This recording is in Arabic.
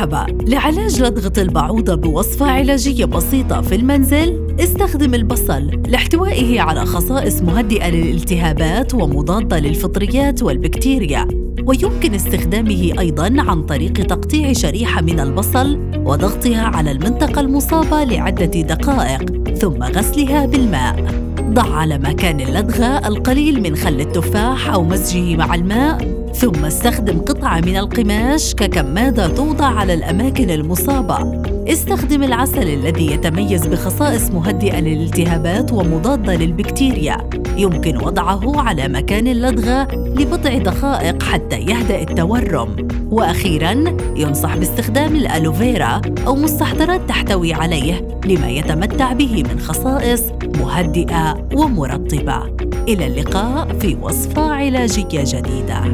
مرحبا. لعلاج لدغة البعوضة بوصفة علاجية بسيطة في المنزل استخدم البصل لاحتوائه على خصائص مهدئة للالتهابات ومضادة للفطريات والبكتيريا. ويمكن استخدامه أيضاً عن طريق تقطيع شريحة من البصل وضغطها على المنطقة المصابة لعدة دقائق ثم غسلها بالماء. ضع على مكان اللدغة القليل من خل التفاح أو مزجه مع الماء ثم استخدم قطعة من القماش ككمادة توضع على الأماكن المصابة. استخدم العسل الذي يتميز بخصائص مهدئة للالتهابات ومضادة للبكتيريا. يمكن وضعه على مكان اللدغة لبضع دقائق حتى يهدأ التورم. وأخيراً ينصح باستخدام الألوفيرا أو مستحضرات تحتوي عليه لما يتمتع به من خصائص مهدئة ومرطبة. إلى اللقاء في وصفة علاجية جديدة.